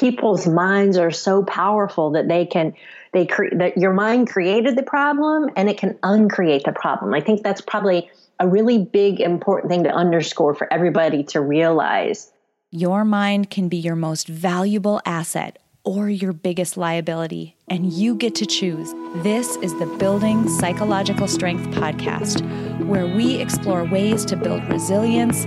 people's minds are so powerful that they can they create that your mind created the problem and it can uncreate the problem. I think that's probably a really big important thing to underscore for everybody to realize. Your mind can be your most valuable asset or your biggest liability, and you get to choose. This is the Building Psychological Strength podcast, where we explore ways to build resilience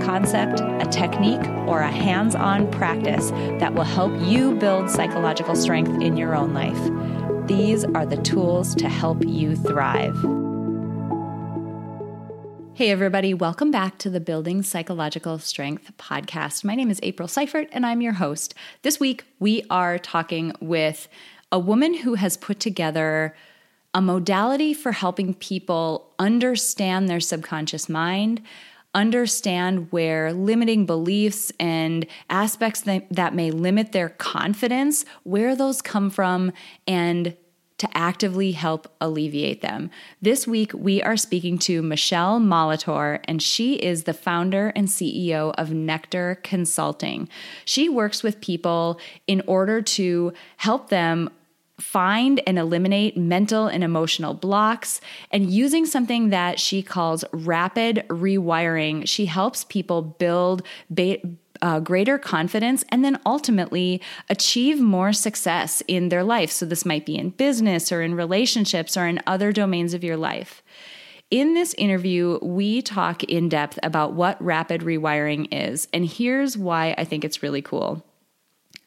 concept, a technique, or a hands on practice that will help you build psychological strength in your own life. These are the tools to help you thrive. Hey, everybody, welcome back to the Building Psychological Strength podcast. My name is April Seifert, and I'm your host. This week, we are talking with a woman who has put together a modality for helping people understand their subconscious mind, understand where limiting beliefs and aspects that, that may limit their confidence, where those come from, and to actively help alleviate them. This week, we are speaking to Michelle Molitor, and she is the founder and CEO of Nectar Consulting. She works with people in order to help them find and eliminate mental and emotional blocks. And using something that she calls rapid rewiring, she helps people build. Ba- uh, greater confidence and then ultimately achieve more success in their life. So, this might be in business or in relationships or in other domains of your life. In this interview, we talk in depth about what rapid rewiring is, and here's why I think it's really cool.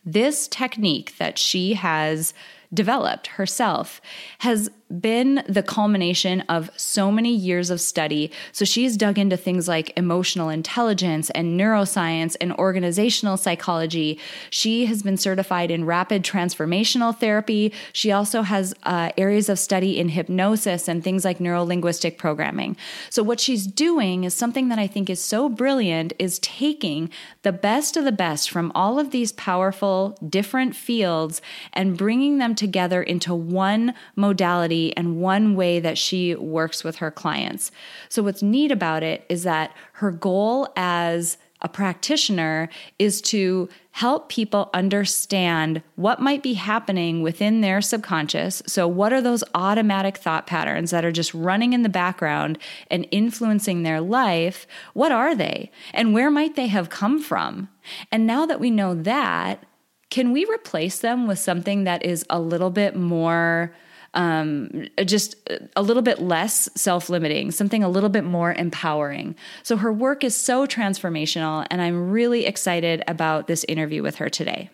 This technique that she has developed herself has been the culmination of so many years of study. So she's dug into things like emotional intelligence and neuroscience and organizational psychology. She has been certified in rapid transformational therapy. She also has uh, areas of study in hypnosis and things like neurolinguistic programming. So what she's doing is something that I think is so brilliant is taking the best of the best from all of these powerful different fields and bringing them together into one modality and one way that she works with her clients. So, what's neat about it is that her goal as a practitioner is to help people understand what might be happening within their subconscious. So, what are those automatic thought patterns that are just running in the background and influencing their life? What are they? And where might they have come from? And now that we know that, can we replace them with something that is a little bit more um, just a little bit less self limiting, something a little bit more empowering. So her work is so transformational, and I'm really excited about this interview with her today.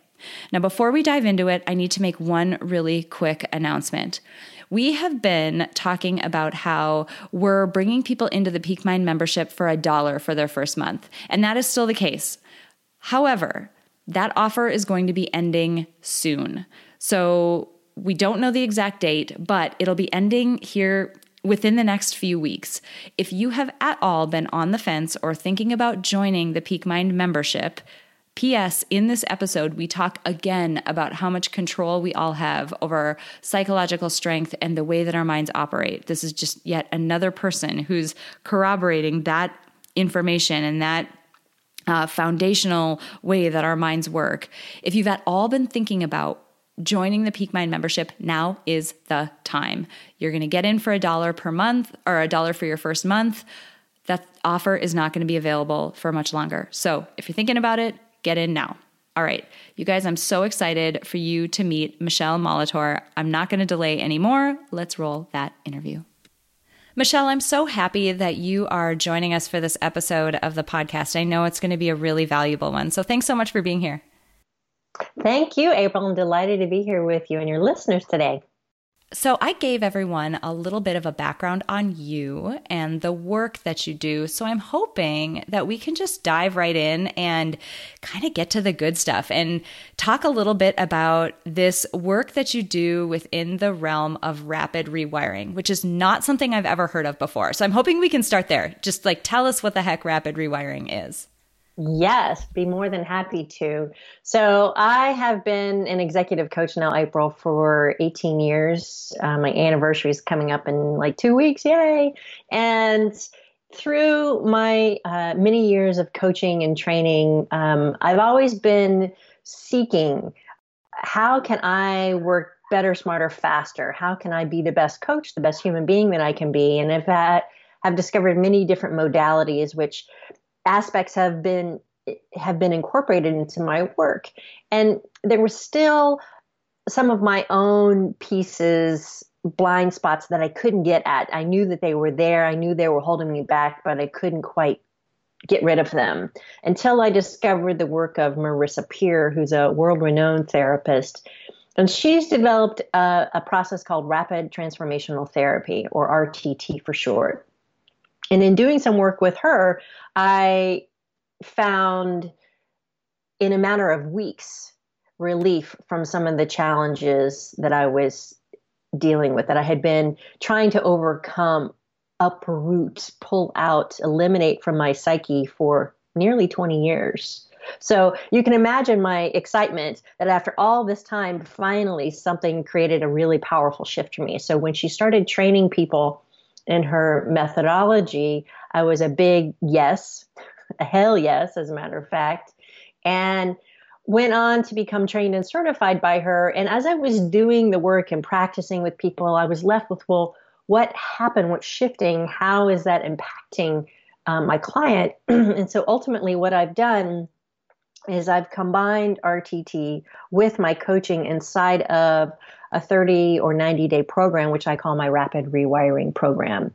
Now, before we dive into it, I need to make one really quick announcement. We have been talking about how we're bringing people into the Peak Mind membership for a dollar for their first month, and that is still the case. However, that offer is going to be ending soon. So we don't know the exact date, but it'll be ending here within the next few weeks. If you have at all been on the fence or thinking about joining the Peak Mind membership, P.S. In this episode, we talk again about how much control we all have over psychological strength and the way that our minds operate. This is just yet another person who's corroborating that information and that uh, foundational way that our minds work. If you've at all been thinking about joining the Peak Mind membership, now is the time. You're going to get in for a dollar per month or a dollar for your first month. That offer is not going to be available for much longer. So if you're thinking about it, get in now. All right, you guys, I'm so excited for you to meet Michelle Molitor. I'm not going to delay anymore. Let's roll that interview. Michelle, I'm so happy that you are joining us for this episode of the podcast. I know it's going to be a really valuable one. So thanks so much for being here. Thank you, April. I'm delighted to be here with you and your listeners today. So, I gave everyone a little bit of a background on you and the work that you do. So, I'm hoping that we can just dive right in and kind of get to the good stuff and talk a little bit about this work that you do within the realm of rapid rewiring, which is not something I've ever heard of before. So, I'm hoping we can start there. Just like tell us what the heck rapid rewiring is. Yes, be more than happy to. So, I have been an executive coach now, April, for 18 years. Uh, my anniversary is coming up in like two weeks. Yay! And through my uh, many years of coaching and training, um, I've always been seeking how can I work better, smarter, faster? How can I be the best coach, the best human being that I can be? And I've had, have discovered many different modalities, which aspects have been have been incorporated into my work and there were still some of my own pieces blind spots that I couldn't get at. I knew that they were there. I knew they were holding me back, but I couldn't quite get rid of them until I discovered the work of Marissa Peer, who's a world renowned therapist. And she's developed a, a, process called rapid transformational therapy, or RTT for short. And in doing some work with her, I found in a matter of weeks relief from some of the challenges that I was dealing with, that I had been trying to overcome, uproot, pull out, eliminate from my psyche for nearly 20 years. So you can imagine my excitement that after all this time, finally something created a really powerful shift for me. So when she started training people in her methodology, I was a big yes, a hell yes, as a matter of fact, and went on to become trained and certified by her. And as I was doing the work and practicing with people, I was left with, well, what happened? What's shifting? How is that impacting um, my client? and so ultimately, what I've done is I've combined RTT with my coaching inside of a 30 or 90 day program, which I call my rapid rewiring program.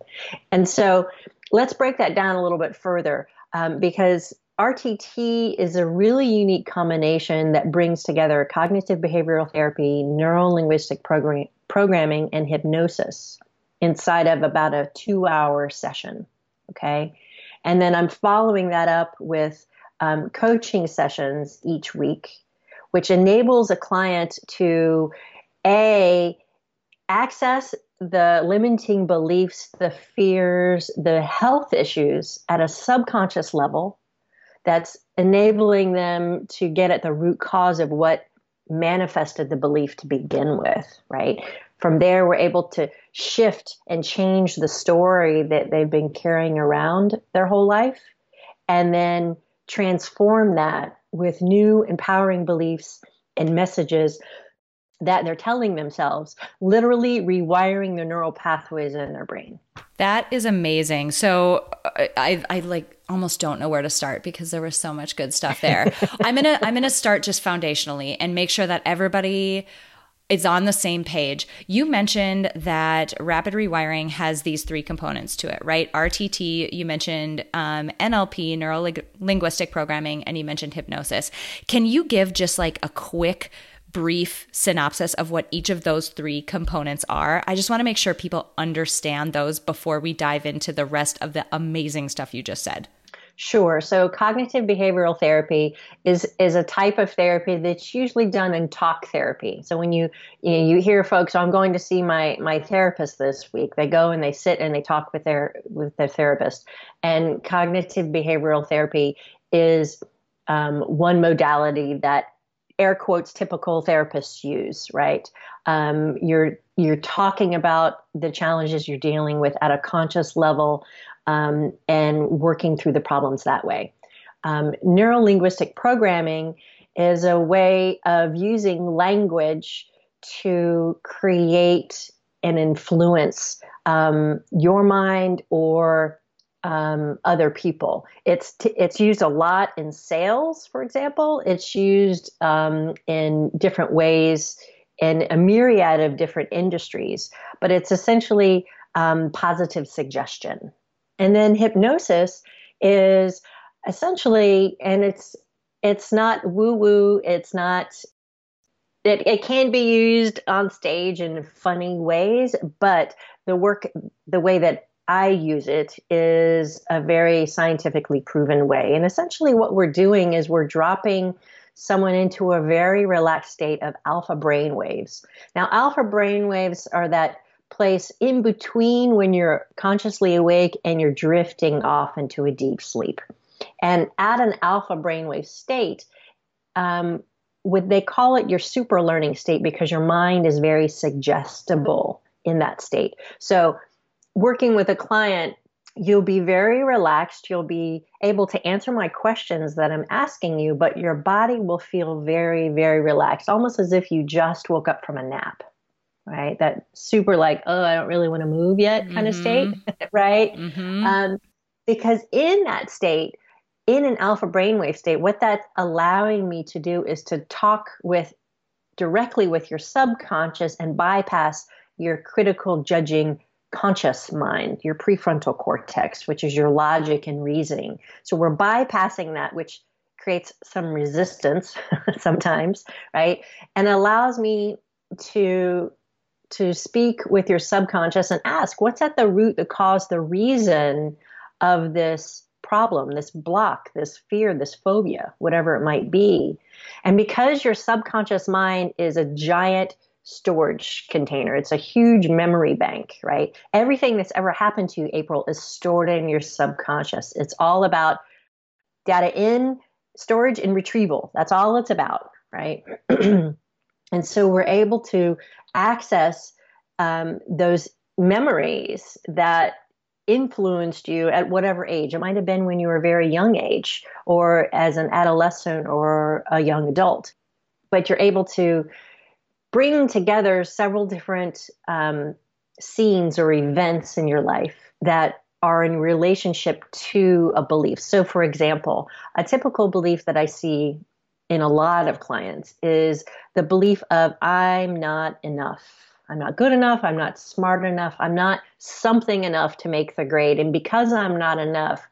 And so let's break that down a little bit further um, because RTT is a really unique combination that brings together cognitive behavioral therapy, neuro linguistic program- programming, and hypnosis inside of about a two hour session. Okay. And then I'm following that up with um, coaching sessions each week, which enables a client to a access the limiting beliefs, the fears, the health issues at a subconscious level that's enabling them to get at the root cause of what manifested the belief to begin with, right? From there, we're able to shift and change the story that they've been carrying around their whole life and then transform that with new empowering beliefs and messages that they're telling themselves, literally rewiring the neural pathways in their brain. That is amazing. So I, I like almost don't know where to start because there was so much good stuff there. I'm gonna I'm gonna start just foundationally and make sure that everybody is on the same page. You mentioned that rapid rewiring has these three components to it, right? RTT, you mentioned um, NLP, neuro linguistic programming, and you mentioned hypnosis. Can you give just like a quick brief synopsis of what each of those three components are. I just want to make sure people understand those before we dive into the rest of the amazing stuff you just said. Sure. So cognitive behavioral therapy is is a type of therapy that's usually done in talk therapy. So when you you, know, you hear folks, oh, I'm going to see my my therapist this week, they go and they sit and they talk with their with their therapist. And cognitive behavioral therapy is um, one modality that air quotes typical therapists use, right? Um, you're you're talking about the challenges you're dealing with at a conscious level um, and working through the problems that way. Um, Neuro linguistic programming is a way of using language to create and influence um, your mind or um, other people. It's t- it's used a lot in sales, for example. It's used um, in different ways in a myriad of different industries, but it's essentially um, positive suggestion. And then hypnosis is essentially, and it's it's not woo woo. It's not it, it can be used on stage in funny ways, but the work, the way that I use it is a very scientifically proven way. And essentially, what we're doing is we're dropping someone into a very relaxed state of alpha brain waves. Now, alpha brain waves are that place in between when you're consciously awake and you're drifting off into a deep sleep. And at an alpha brainwave state, um, would they call it your super learning state because your mind is very suggestible in that state. So, working with a client, you'll be very relaxed. You'll be able to answer my questions that I'm asking you, but your body will feel very, very relaxed, almost as if you just woke up from a nap right? That super like, oh, I don't really want to move yet kind mm-hmm. of state, right? Mm-hmm. Um, because in that state, in an alpha brainwave state, what that's allowing me to do is to talk with directly with your subconscious and bypass your critical judging conscious mind, your prefrontal cortex, which is your logic and reasoning. So we're bypassing that, which creates some resistance sometimes, right? And allows me to to speak with your subconscious and ask what's at the root, the cause, the reason of this problem, this block, this fear, this phobia, whatever it might be. And because your subconscious mind is a giant storage container, it's a huge memory bank, right? Everything that's ever happened to you, April, is stored in your subconscious. It's all about data in, storage, and retrieval. That's all it's about, right? and so we're able to access um, those memories that influenced you at whatever age. It might have been when you were a very young age or as an adolescent or a young adult. But you're able to bring together several different um, scenes or events in your life that are in relationship to a belief. So, for example, a typical belief that I see in a lot of clients is the belief of I'm not enough. I'm not good enough. I'm not smart enough. I'm not something enough to make the grade. And because I'm not enough,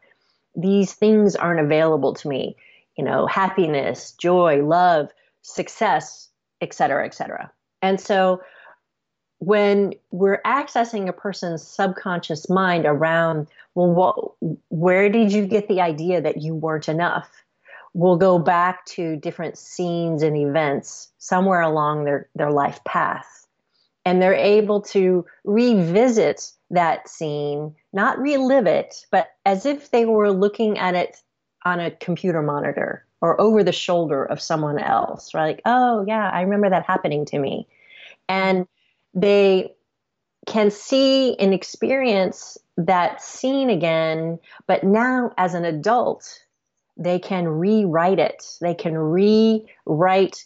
these things aren't available to me. You know, happiness, joy, love, success, et cetera, et cetera. And so when we're accessing a person's subconscious mind around, well, what, where did you get the idea that you weren't enough? We'll go back to different scenes and events somewhere along their, their life path. And they're able to revisit that scene, not relive it, but as if they were looking at it on a computer monitor or over the shoulder of someone else. Right? Like, oh, yeah, I remember that happening to me. And they can see and experience that scene again, but now as an adult, they can rewrite it. They can rewrite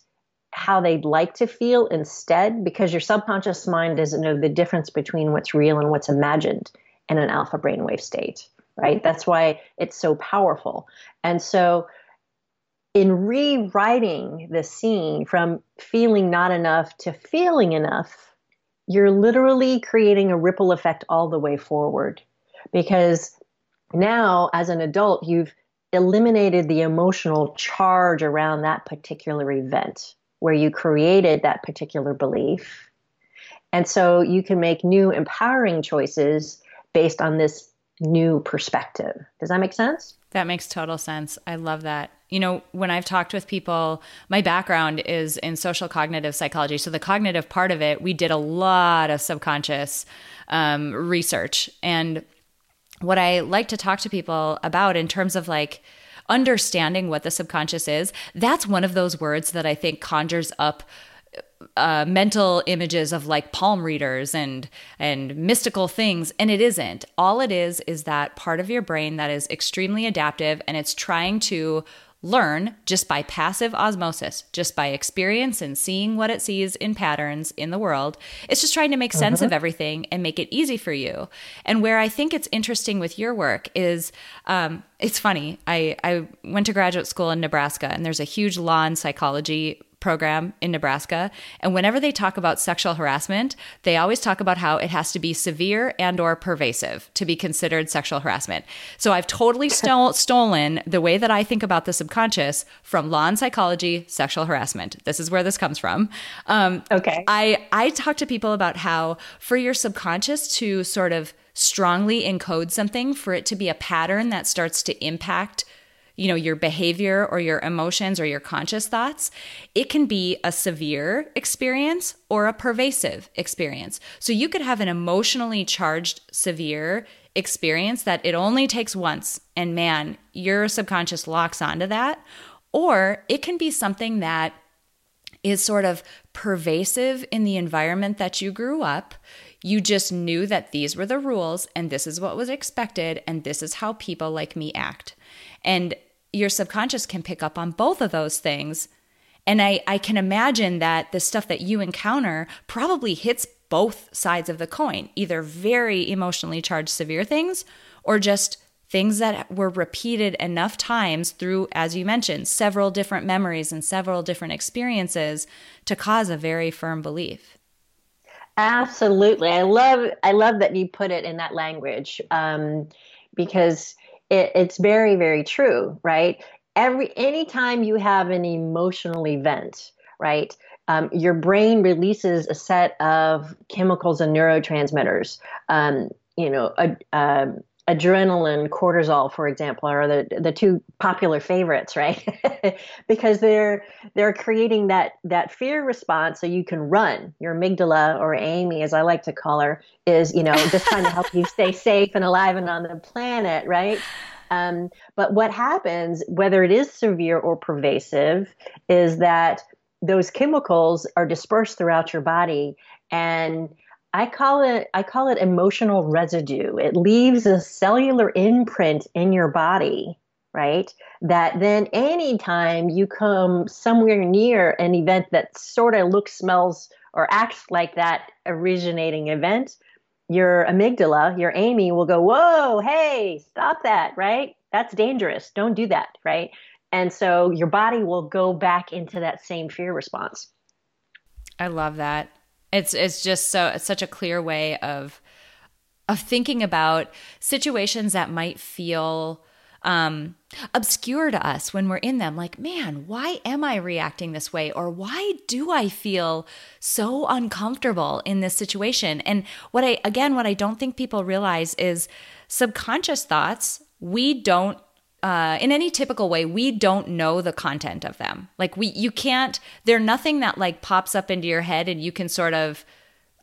how they'd like to feel instead because your subconscious mind doesn't know the difference between what's real and what's imagined in an alpha brainwave state, right? That's why it's so powerful. And so, in rewriting the scene from feeling not enough to feeling enough, you're literally creating a ripple effect all the way forward because now, as an adult, you've eliminated the emotional charge around that particular event where you created that particular belief. And so you can make new empowering choices based on this new perspective. Does that make sense? That makes total sense. I love that. You know, when I've talked with people, my background is in social cognitive psychology. So, the cognitive part of it, we did a lot of subconscious um, research. And what I like to talk to people about in terms of like understanding what the subconscious is, that's one of those words that I think conjures up uh, mental images of like palm readers and and mystical things and it isn't all it is is that part of your brain that is extremely adaptive and it's trying to learn just by passive osmosis, just by experience and seeing what it sees in patterns in the world. It's just trying to make sense uh-huh. of everything and make it easy for you. And where I think it's interesting with your work is um, it's funny. I, I went to graduate school in Nebraska, and there's a huge law and psychology program in Nebraska, and whenever they talk about sexual harassment, they always talk about how it has to be severe and or pervasive to be considered sexual harassment. So I've totally stole, stolen the way that I think about the subconscious from law and psychology, sexual harassment. This is where this comes from. Um, okay. I I talk to people about how for your subconscious to sort of strongly encode something, for it to be a pattern that starts to impact you know your behavior or your emotions or your conscious thoughts it can be a severe experience or a pervasive experience. So you could have an emotionally charged severe experience that it only takes once and man your subconscious locks onto that. Or it can be something that is sort of pervasive in the environment that you grew up. You just knew that these were the rules and this is what was expected and this is how people like me act. And your subconscious can pick up on both of those things. And I, I can imagine that the stuff that you encounter probably hits both sides of the coin, either very emotionally charged, severe things, or just things that were repeated enough times through, as you mentioned, several different memories and several different experiences to cause a very firm belief. Absolutely, I love I love that you put it in that language um, because it, it's very, very true, right? Every anytime you have an emotional event, right? Um, your brain releases a set of chemicals and neurotransmitters. Um, you know, a, um, adrenaline, cortisol, for example, are the the two popular favorites, right? because they're they're creating that that fear response so you can run. Your amygdala or Amy, as I like to call her, is you know just trying to help you stay safe and alive and on the planet, right? Um, but what happens, whether it is severe or pervasive, is that those chemicals are dispersed throughout your body and I call it I call it emotional residue. It leaves a cellular imprint in your body, right? That then anytime you come somewhere near an event that sort of looks, smells, or acts like that originating event, your amygdala, your Amy will go, Whoa, hey, stop that, right? That's dangerous. Don't do that, right? And so your body will go back into that same fear response. I love that. It's it's just so it's such a clear way of of thinking about situations that might feel um, obscure to us when we're in them. Like, man, why am I reacting this way? Or why do I feel so uncomfortable in this situation? And what I, again, what I don't think people realize is subconscious thoughts, we don't uh, in any typical way, we don't know the content of them. Like we, you can't. They're nothing that like pops up into your head, and you can sort of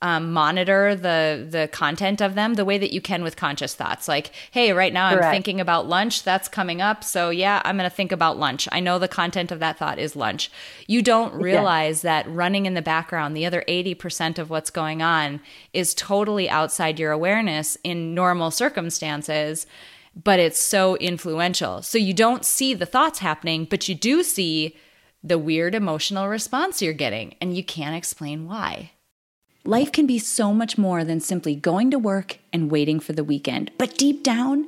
um, monitor the the content of them the way that you can with conscious thoughts. Like, hey, right now I'm thinking about lunch. That's coming up. So yeah, I'm going to think about lunch. I know the content of that thought is lunch. You don't realize yeah. that running in the background, the other 80% of what's going on is totally outside your awareness in normal circumstances but it's so influential. So you don't see the thoughts happening, but you do see the weird emotional response you're getting, and you can't explain why. Life can be so much more than simply going to work and waiting for the weekend. But deep down,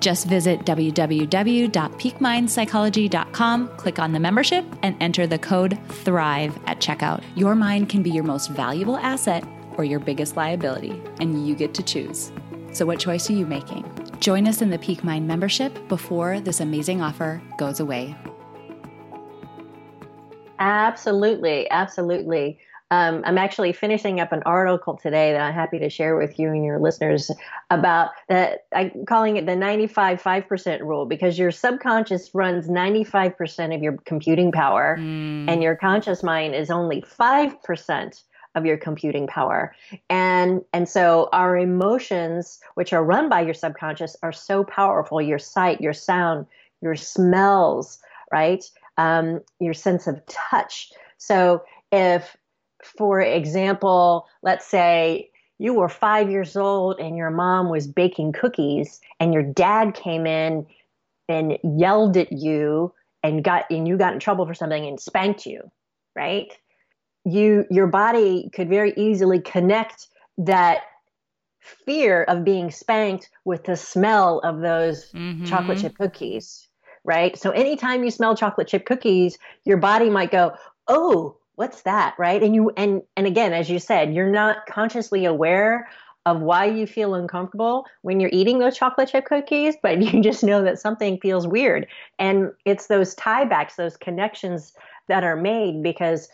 Just visit www.peakmindpsychology.com, click on the membership, and enter the code THRIVE at checkout. Your mind can be your most valuable asset or your biggest liability, and you get to choose. So, what choice are you making? Join us in the Peak Mind membership before this amazing offer goes away. Absolutely, absolutely. Um, I'm actually finishing up an article today that I'm happy to share with you and your listeners about that. I'm calling it the 95 5% rule because your subconscious runs 95% of your computing power, mm. and your conscious mind is only 5% of your computing power. And and so our emotions, which are run by your subconscious, are so powerful. Your sight, your sound, your smells, right? Um, your sense of touch. So if for example, let's say you were five years old and your mom was baking cookies and your dad came in and yelled at you and got and you got in trouble for something and spanked you, right? You your body could very easily connect that fear of being spanked with the smell of those mm-hmm. chocolate chip cookies, right? So anytime you smell chocolate chip cookies, your body might go, "Oh, what's that right? And you and and again as you said you're not consciously aware of why you feel uncomfortable when you're eating those chocolate chip cookies but you just know that something feels weird. And it's those tiebacks those connections that are made because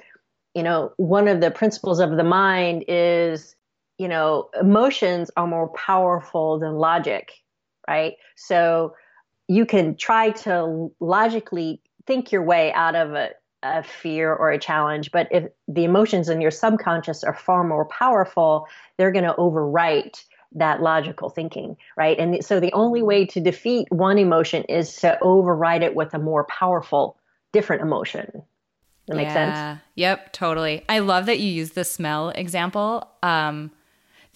you know one of the principles of the mind is you know emotions are more powerful than logic right? So you can try to logically think your way out of a a fear or a challenge, but if the emotions in your subconscious are far more powerful, they're going to overwrite that logical thinking, right? And so the only way to defeat one emotion is to override it with a more powerful, different emotion. That makes yeah. sense? Yep, totally. I love that you use the smell example. Um,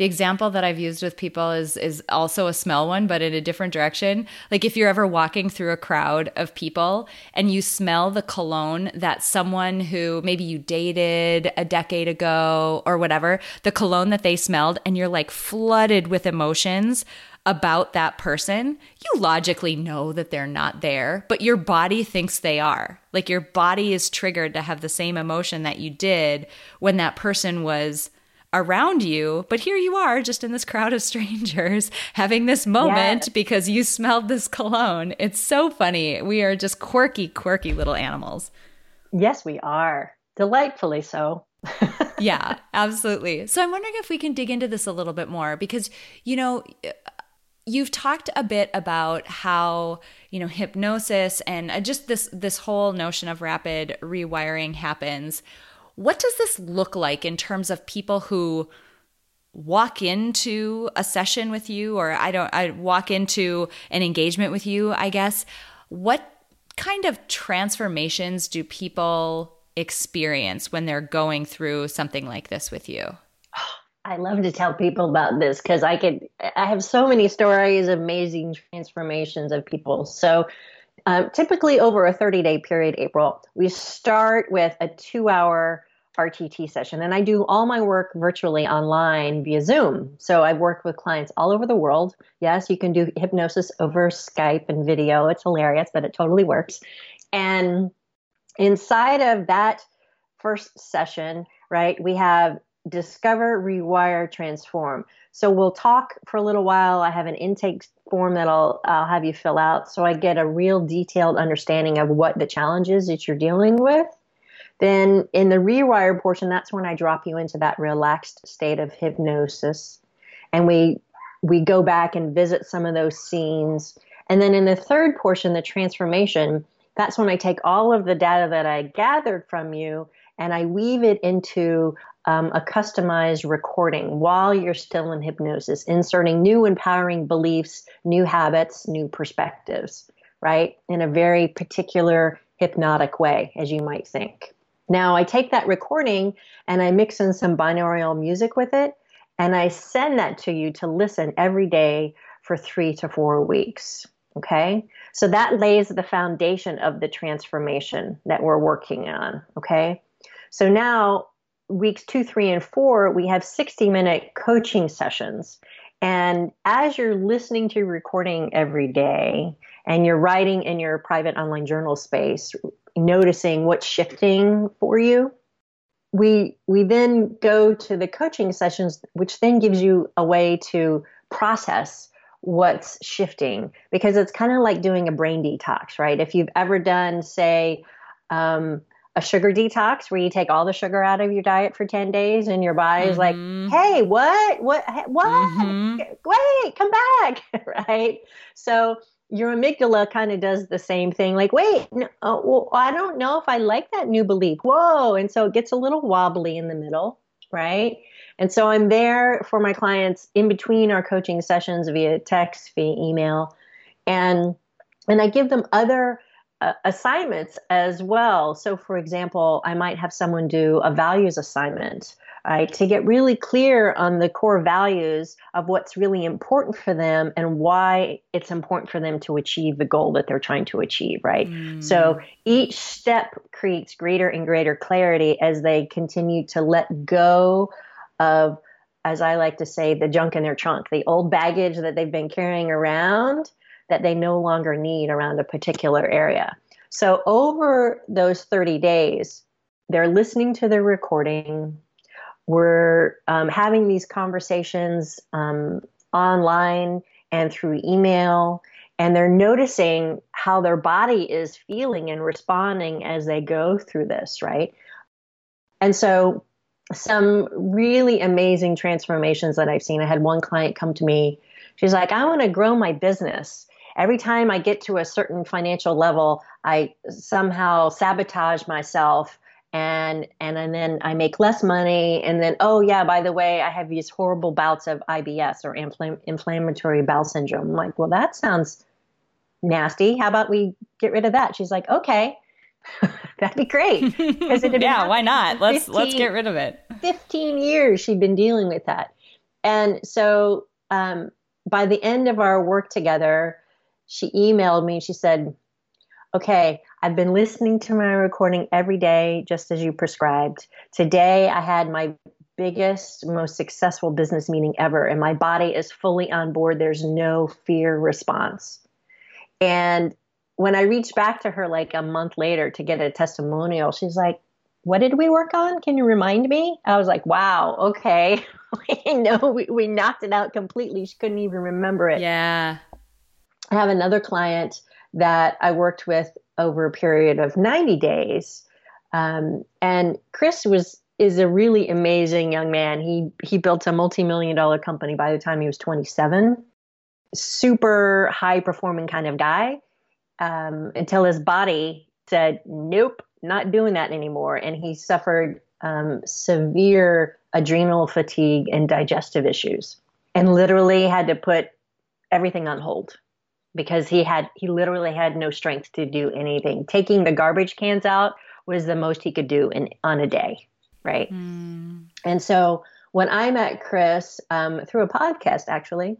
the example that I've used with people is is also a smell one, but in a different direction. Like if you're ever walking through a crowd of people and you smell the cologne that someone who maybe you dated a decade ago or whatever, the cologne that they smelled, and you're like flooded with emotions about that person, you logically know that they're not there, but your body thinks they are. Like your body is triggered to have the same emotion that you did when that person was around you, but here you are just in this crowd of strangers having this moment yes. because you smelled this cologne. It's so funny. We are just quirky, quirky little animals. Yes, we are. Delightfully so. yeah, absolutely. So I'm wondering if we can dig into this a little bit more because, you know, you've talked a bit about how you know hypnosis and uh, just this this whole notion of rapid rewiring happens what does this look like in terms of people who walk into a session with you or I don't I walk into an engagement with you, I guess. What kind of transformations do people experience when they're going through something like this with you? I love to tell people about this because I could I have so many stories, amazing transformations of people. So um, typically over a 30 day period, April, we start with a two hour RTT session. And I do all my work virtually online via Zoom. So I've worked with clients all over the world. Yes, you can do hypnosis over Skype and video. It's hilarious, but it totally works. And inside of that first session, right, we have discover, rewire, transform. So we'll talk for a little while. I have an intake form that I'll, I'll have you fill out so I get a real detailed understanding of what the challenges that you're dealing with then in the rewire portion, that's when I drop you into that relaxed state of hypnosis. And we we go back and visit some of those scenes. And then in the third portion, the transformation, that's when I take all of the data that I gathered from you and I weave it into um, a customized recording while you're still in hypnosis, inserting new empowering beliefs, new habits, new perspectives right? In a very particular hypnotic way, as you might think. Now, I take that recording and I mix in some binaural music with it, and I send that to you to listen every day for three to four weeks. Okay. So that lays the foundation of the transformation that we're working on. Okay. So now, weeks two, three, and four, we have 60 minute coaching sessions. And as you're listening to recording every day and you're writing in your private online journal space, noticing what's shifting for you, we we then go to the coaching sessions, which then gives you a way to process what's shifting because it's kind of like doing a brain detox, right? If you've ever done, say, um, a sugar detox where you take all the sugar out of your diet for 10 days and your body's mm-hmm. like, hey, what? What? What? Mm-hmm. Wait, come back, right? So your amygdala kind of does the same thing like, wait, no, uh, well, I don't know if I like that new belief. Whoa. And so it gets a little wobbly in the middle, right? And so I'm there for my clients in between our coaching sessions via text, via email, and and I give them other uh, assignments as well. So, for example, I might have someone do a values assignment, right, to get really clear on the core values of what's really important for them and why it's important for them to achieve the goal that they're trying to achieve, right? Mm. So, each step creates greater and greater clarity as they continue to let go of, as I like to say, the junk in their trunk, the old baggage that they've been carrying around that they no longer need around a particular area. So over those 30 days, they're listening to the recording. We're um, having these conversations um, online and through email, and they're noticing how their body is feeling and responding as they go through this, right? And so some really amazing transformations that I've seen. I had one client come to me. She's like, I want to grow my business. Every time I get to a certain financial level, I somehow sabotage myself and and and then I make less money and then oh yeah by the way I have these horrible bouts of IBS or infl- inflammatory bowel syndrome. I'm like, well that sounds nasty. How about we get rid of that? She's like, okay. That'd be great. Yeah, why not? Let's 15, let's get rid of it. Fifteen years she'd been dealing with that, and so um, by the end of our work together, she emailed me. She said, "Okay, I've been listening to my recording every day, just as you prescribed. Today, I had my biggest, most successful business meeting ever, and my body is fully on board. There's no fear response." And when I reached back to her like a month later to get a testimonial, she's like, What did we work on? Can you remind me? I was like, Wow, okay. no, we, we knocked it out completely. She couldn't even remember it. Yeah. I have another client that I worked with over a period of 90 days. Um, and Chris was is a really amazing young man. He he built a multi-million dollar company by the time he was 27. Super high performing kind of guy um, until his body said, nope, not doing that anymore. And he suffered um, severe adrenal fatigue and digestive issues and literally had to put everything on hold because he had he literally had no strength to do anything taking the garbage cans out was the most he could do in on a day right mm. and so when i met chris um, through a podcast actually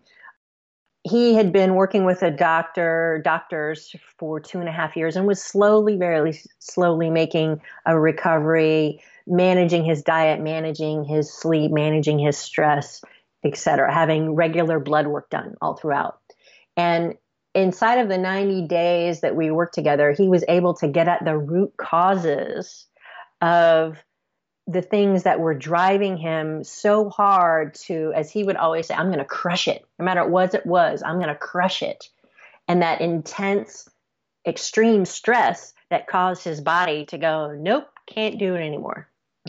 he had been working with a doctor, doctors for two and a half years and was slowly, very slowly making a recovery, managing his diet, managing his sleep, managing his stress, etc., having regular blood work done all throughout. And inside of the 90 days that we worked together, he was able to get at the root causes of the things that were driving him so hard to, as he would always say, I'm going to crush it. No matter what it was, I'm going to crush it. And that intense, extreme stress that caused his body to go, nope, can't do it anymore.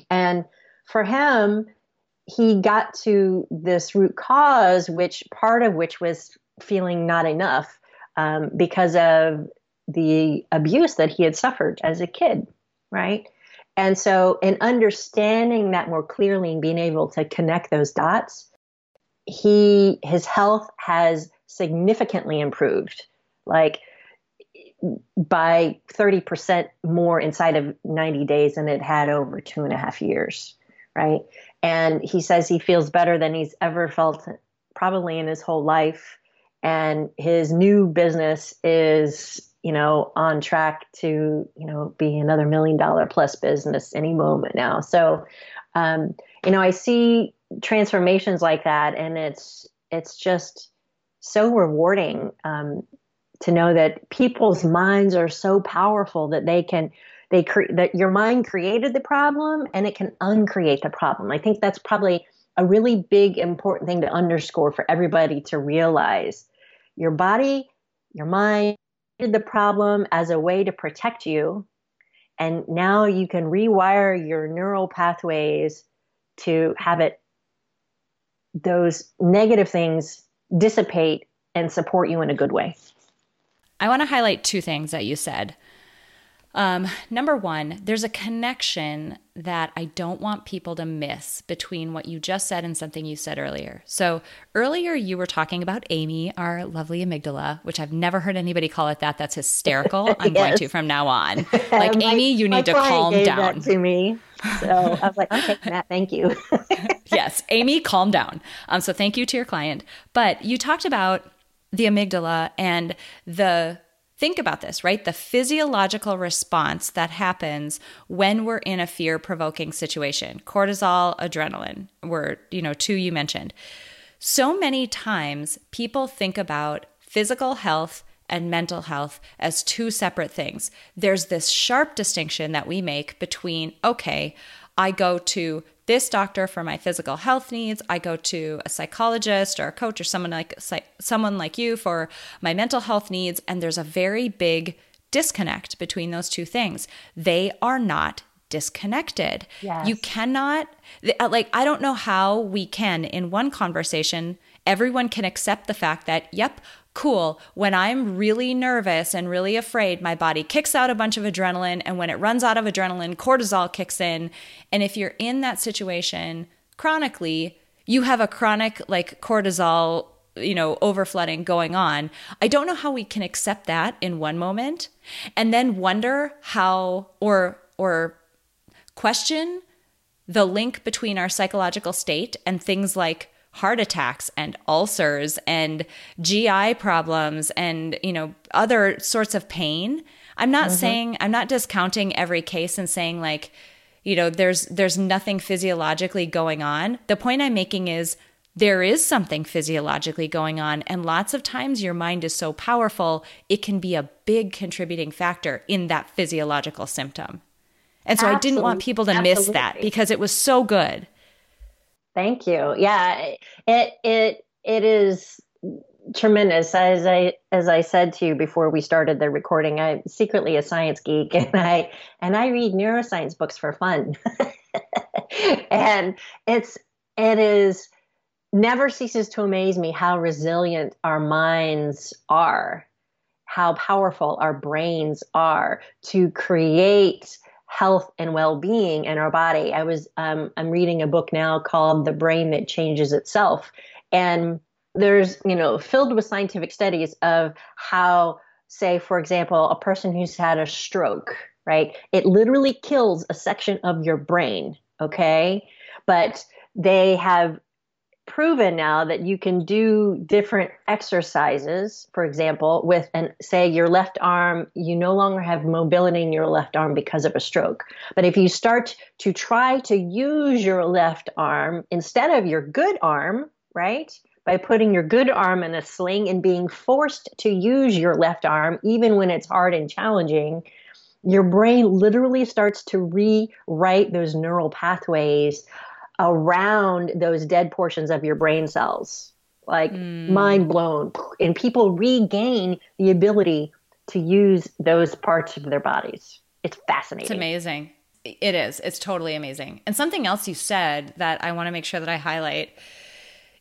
And for him, he got to this root cause, which part of which was feeling not enough um, because of the abuse that he had suffered as a kid, right? And so, in understanding that more clearly and being able to connect those dots, he his health has significantly improved. Like by 30% more inside of 90 days than it had over two and a half years, right? And he says he feels better than he's ever felt probably in his whole life. And his new business is, you know, on track to, you know, be another million dollar plus business any moment now. So, um, you know, I see transformations like that and it's, it's just so rewarding um, to know that people's minds are so powerful that they can they cre- that your mind created the problem and it can uncreate the problem. I think that's probably a really big important thing to underscore for everybody to realize. Your body, your mind the problem as a way to protect you and now you can rewire your neural pathways to have it those negative things dissipate and support you in a good way. I want to highlight two things that you said. Um, number one, there's a connection that I don't want people to miss between what you just said and something you said earlier. So, earlier you were talking about Amy, our lovely amygdala, which I've never heard anybody call it that. That's hysterical. I'm yes. going to from now on. Like, my, Amy, you need to calm down. to me. So, I was like, okay, Matt, thank you. yes, Amy, calm down. Um, so, thank you to your client. But you talked about the amygdala and the think about this, right? The physiological response that happens when we're in a fear provoking situation cortisol, adrenaline were, you know, two you mentioned. So many times people think about physical health and mental health as two separate things. There's this sharp distinction that we make between, okay, I go to this doctor for my physical health needs. I go to a psychologist or a coach or someone like someone like you for my mental health needs and there's a very big disconnect between those two things. They are not disconnected. Yes. You cannot uh, like I don't know how we can in one conversation everyone can accept the fact that yep, cool, when I'm really nervous and really afraid, my body kicks out a bunch of adrenaline. And when it runs out of adrenaline, cortisol kicks in. And if you're in that situation chronically, you have a chronic like cortisol you know overflooding going on i don't know how we can accept that in one moment and then wonder how or or question the link between our psychological state and things like heart attacks and ulcers and GI problems and you know other sorts of pain. I'm not mm-hmm. saying I'm not discounting every case and saying like you know there's there's nothing physiologically going on. The point I'm making is there is something physiologically going on and lots of times your mind is so powerful it can be a big contributing factor in that physiological symptom. And so Absolutely. I didn't want people to Absolutely. miss that because it was so good. Thank you. Yeah, it it it is tremendous. As I as I said to you before we started the recording, I'm secretly a science geek, and I and I read neuroscience books for fun. and it's it is never ceases to amaze me how resilient our minds are, how powerful our brains are to create health and well-being in our body. I was um, I'm reading a book now called The Brain That Changes Itself, and there's you know filled with scientific studies of how, say, for example, a person who's had a stroke, right? It literally kills a section of your brain. Okay, but they have proven now that you can do different exercises, for example, with and say your left arm, you no longer have mobility in your left arm because of a stroke. But if you start to try to use your left arm instead of your good arm, right? By putting your good arm in a sling and being forced to use your left arm, even when it's hard and challenging, your brain literally starts to rewrite those neural pathways around those dead portions of your brain cells. Like mm. mind blown. And people regain the ability to use those parts of their bodies. It's fascinating. It's amazing. It is. It's totally amazing. And something else you said that I want to make sure that I highlight.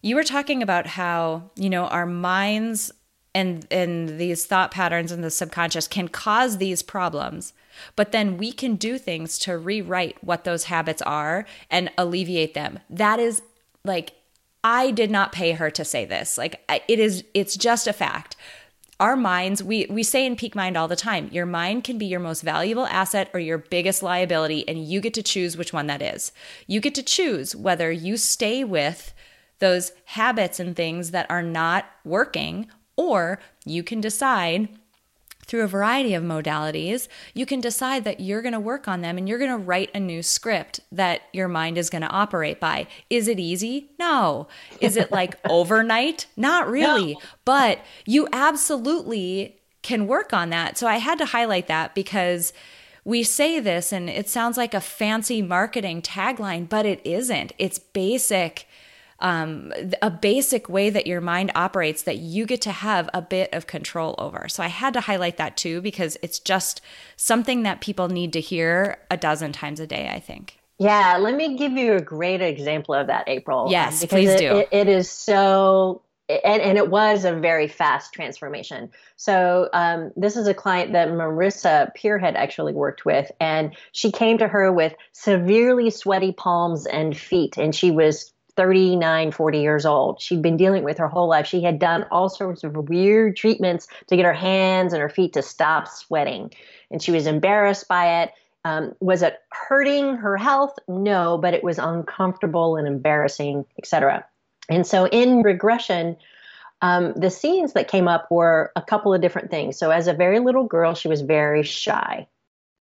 You were talking about how, you know, our minds and and these thought patterns in the subconscious can cause these problems but then we can do things to rewrite what those habits are and alleviate them. That is like, I did not pay her to say this. Like, it is, it's just a fact. our minds, we, we say in Peak Mind all the time, your mind can be your most valuable asset or your biggest liability, and you get to choose which one that is. You get to choose whether you stay with those habits and things that are not working, or you can decide through a variety of modalities, you can decide that you're going to work on them and you're going to write a new script that your mind is going to operate by. Is it easy? No. Is it like overnight? Not really. No. But you absolutely can work on that. So I had to highlight that because we say this and it sounds like a fancy marketing tagline, but it isn't. It's basic um, a basic way that your mind operates that you get to have a bit of control over. So I had to highlight that too because it's just something that people need to hear a dozen times a day, I think. Yeah, let me give you a great example of that, April. Yes, please it, do. It, it is so and, and, it was a very fast transformation. So um, this is a client that Marissa Peer had actually worked with, and she came to her with severely sweaty palms and feet, and she was 39, 40 years old. She'd been dealing with her whole life. She had done all sorts of weird treatments to get her hands and her feet to stop sweating. And she was embarrassed by it. Um, was it hurting her health? No, but it was uncomfortable and embarrassing, etc. And so in regression, um, the scenes that came up were a couple of different things. So as a very little girl, she was very shy.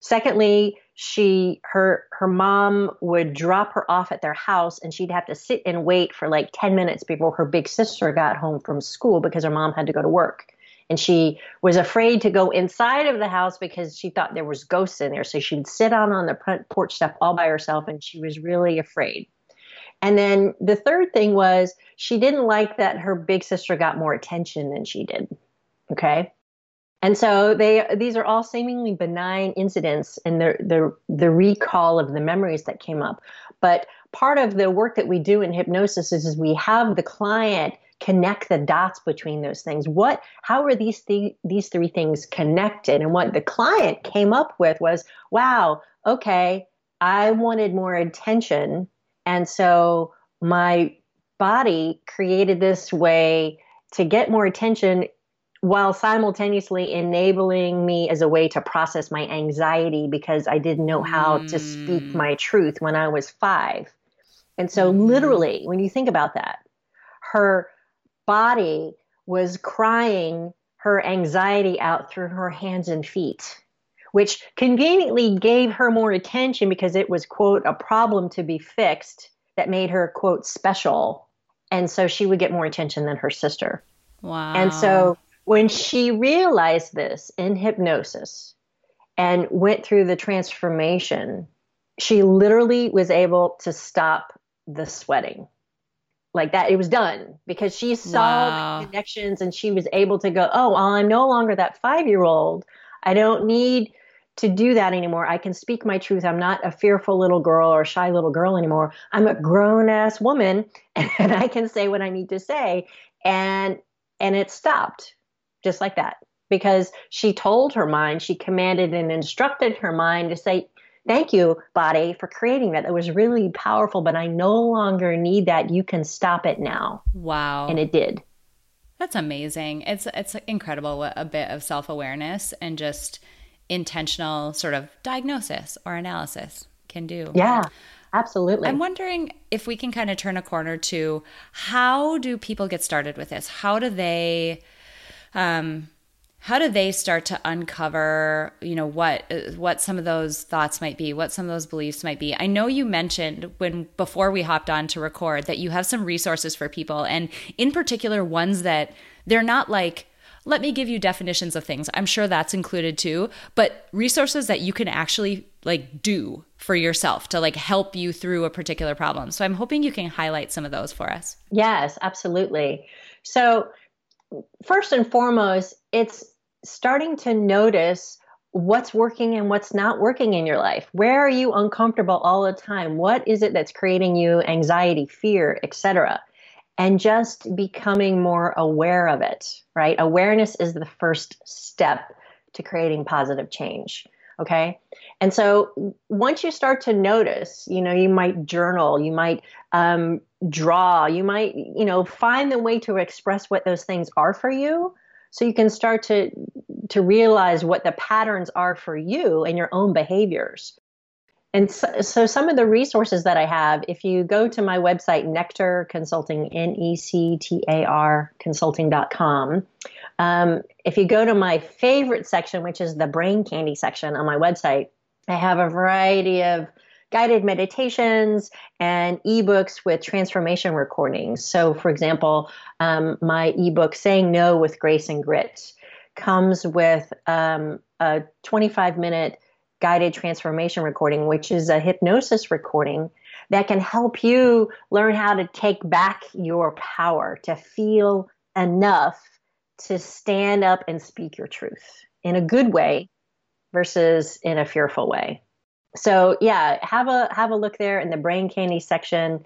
Secondly, she her her mom would drop her off at their house and she'd have to sit and wait for like 10 minutes before her big sister got home from school because her mom had to go to work. And she was afraid to go inside of the house because she thought there was ghosts in there. So she'd sit on on the front porch step all by herself and she was really afraid. And then the third thing was she didn't like that her big sister got more attention than she did. Okay and so they these are all seemingly benign incidents and the the the recall of the memories that came up. But part of the work that we do in hypnosis is, is we have the client connect the dots between those things. What how are these th- these three things connected? And what the client came up with was, wow, okay, I wanted more attention and so my body created this way to get more attention while simultaneously enabling me as a way to process my anxiety because I didn't know how mm. to speak mm. my truth when I was five. And so, mm. literally, when you think about that, her body was crying her anxiety out through her hands and feet, which conveniently gave her more attention because it was, quote, a problem to be fixed that made her, quote, special. And so she would get more attention than her sister. Wow. And so when she realized this in hypnosis and went through the transformation, she literally was able to stop the sweating. Like that, it was done because she saw wow. the connections and she was able to go, Oh, well, I'm no longer that five year old. I don't need to do that anymore. I can speak my truth. I'm not a fearful little girl or shy little girl anymore. I'm a grown ass woman and I can say what I need to say. And and it stopped just like that because she told her mind, she commanded and instructed her mind to say, Thank you, body, for creating that. That was really powerful, but I no longer need that. You can stop it now. Wow. And it did. That's amazing. It's it's incredible what a bit of self-awareness and just intentional sort of diagnosis or analysis can do. Yeah. Absolutely. I'm wondering if we can kind of turn a corner to how do people get started with this? How do they um, how do they start to uncover you know what what some of those thoughts might be what some of those beliefs might be? I know you mentioned when before we hopped on to record that you have some resources for people and in particular ones that they're not like let me give you definitions of things. I'm sure that's included too but resources that you can actually like do for yourself to like help you through a particular problem. So i'm hoping you can highlight some of those for us. Yes absolutely. So first and foremost, it's starting to notice what's working and what's not working in your life. Where are you uncomfortable all the time? What is it that's creating you anxiety, fear, etc. And just becoming more aware of it, right? Awareness is the first step to creating positive change. Okay. And so once you start to notice, you know, you might journal, you might um, draw, you might, you know, find the way to express what those things are for you so you can start to to realize what the patterns are for you and your own behaviors. And so, so, some of the resources that I have, if you go to my website, Nectar Consulting, N E C T A R consulting.com, um, if you go to my favorite section, which is the brain candy section on my website, I have a variety of guided meditations and ebooks with transformation recordings. So, for example, um, my ebook, Saying No with Grace and Grit, comes with um, a 25 minute guided transformation recording, which is a hypnosis recording that can help you learn how to take back your power, to feel enough to stand up and speak your truth in a good way versus in a fearful way. So yeah, have a have a look there in the brain candy section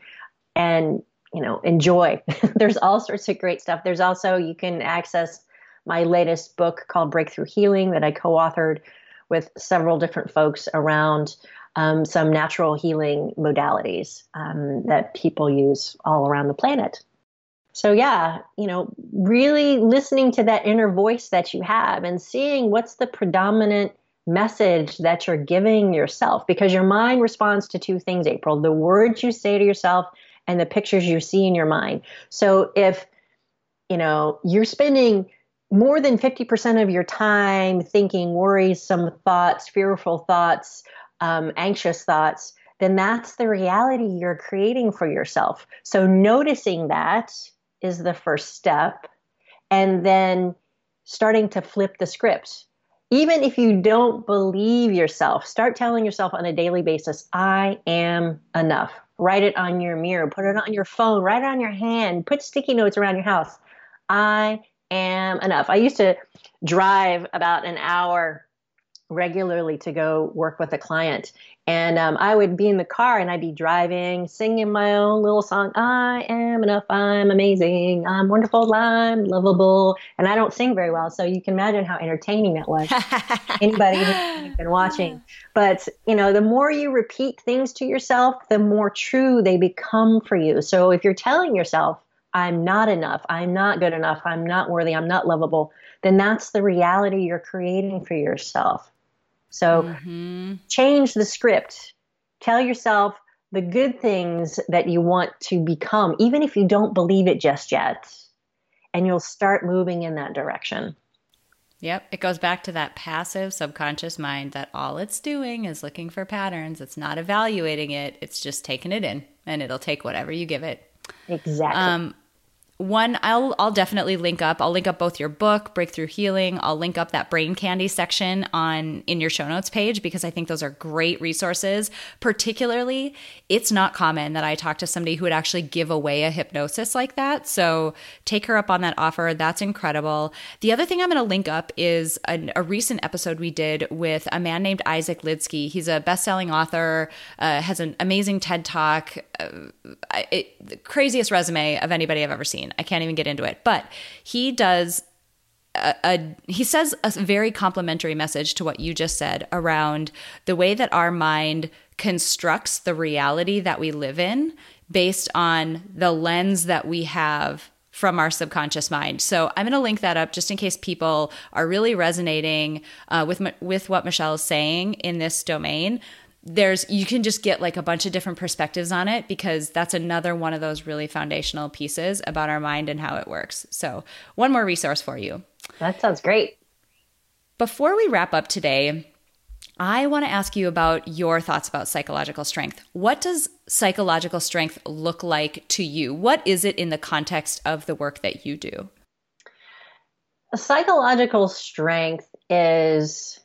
and you know enjoy. There's all sorts of great stuff. There's also you can access my latest book called Breakthrough Healing that I co-authored with several different folks around um, some natural healing modalities um, that people use all around the planet. So, yeah, you know, really listening to that inner voice that you have and seeing what's the predominant message that you're giving yourself because your mind responds to two things, April the words you say to yourself and the pictures you see in your mind. So, if you know, you're spending more than 50% of your time thinking worrisome thoughts, fearful thoughts, um, anxious thoughts, then that's the reality you're creating for yourself. So noticing that is the first step. And then starting to flip the script. Even if you don't believe yourself, start telling yourself on a daily basis, I am enough. Write it on your mirror, put it on your phone, write it on your hand, put sticky notes around your house. I am enough. I used to drive about an hour regularly to go work with a client. And um, I would be in the car and I'd be driving, singing my own little song. I am enough. I'm amazing. I'm wonderful. I'm lovable. And I don't sing very well. So you can imagine how entertaining that was. Anybody who's been watching. But, you know, the more you repeat things to yourself, the more true they become for you. So if you're telling yourself, I'm not enough, I'm not good enough, I'm not worthy, I'm not lovable, then that's the reality you're creating for yourself. So mm-hmm. change the script. Tell yourself the good things that you want to become, even if you don't believe it just yet. And you'll start moving in that direction. Yep. It goes back to that passive subconscious mind that all it's doing is looking for patterns. It's not evaluating it, it's just taking it in and it'll take whatever you give it. Exactly. Um, one I'll I'll definitely link up. I'll link up both your book, Breakthrough Healing. I'll link up that brain candy section on in your show notes page because I think those are great resources. Particularly, it's not common that I talk to somebody who would actually give away a hypnosis like that. So take her up on that offer. That's incredible. The other thing I'm going to link up is a, a, recent episode we did with a man named Isaac Lidsky. He's a best-selling author, uh, has an amazing TED Talk, uh, it, the craziest resume of anybody I've ever seen. I can't even get into it. But he does a, a, he says a very complimentary message to what you just said around the way that our mind constructs the reality that we live in based on the lens that we have from our subconscious mind. So I'm going to link that up just in case people are really resonating uh, with with what Michelle is saying in this domain there's you can just get like a bunch of different perspectives on it because that's another one of those really foundational pieces about our mind and how it works. So, one more resource for you. That sounds great. Before we wrap up today, I want to ask you about your thoughts about psychological strength. What does psychological strength look like to you? What is it in the context of the work that you do? Psychological strength is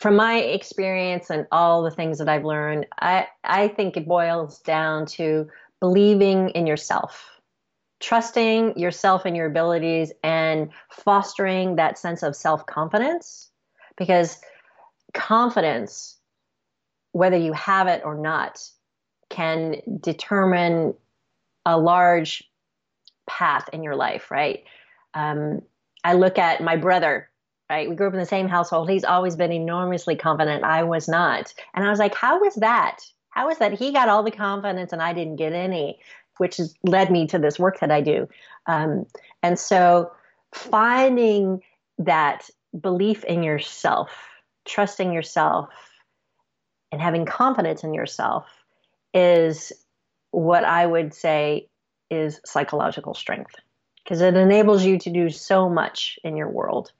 from my experience and all the things that I've learned, I, I think it boils down to believing in yourself, trusting yourself and your abilities, and fostering that sense of self confidence. Because confidence, whether you have it or not, can determine a large path in your life, right? Um, I look at my brother right? We grew up in the same household. He's always been enormously confident. I was not. And I was like, how was that? How is that he got all the confidence and I didn't get any, which has led me to this work that I do. Um, and so finding that belief in yourself, trusting yourself, and having confidence in yourself is what I would say is psychological strength because it enables you to do so much in your world.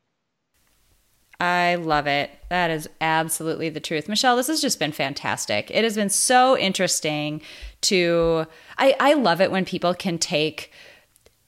I love it. That is absolutely the truth. Michelle, this has just been fantastic. It has been so interesting to I, I love it when people can take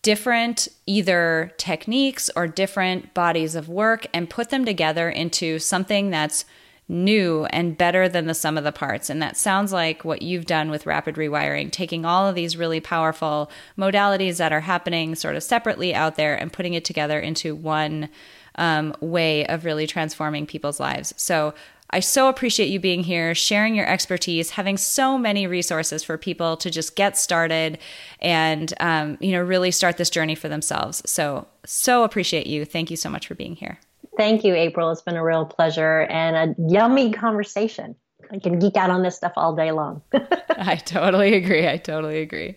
different either techniques or different bodies of work and put them together into something that's new and better than the sum of the parts. And that sounds like what you've done with rapid rewiring, taking all of these really powerful modalities that are happening sort of separately out there and putting it together into one um, way of really transforming people's lives. So I so appreciate you being here, sharing your expertise, having so many resources for people to just get started and um, you know really start this journey for themselves. So so appreciate you. Thank you so much for being here. Thank you, April. It's been a real pleasure and a yummy conversation. I can geek out on this stuff all day long. I totally agree. I totally agree.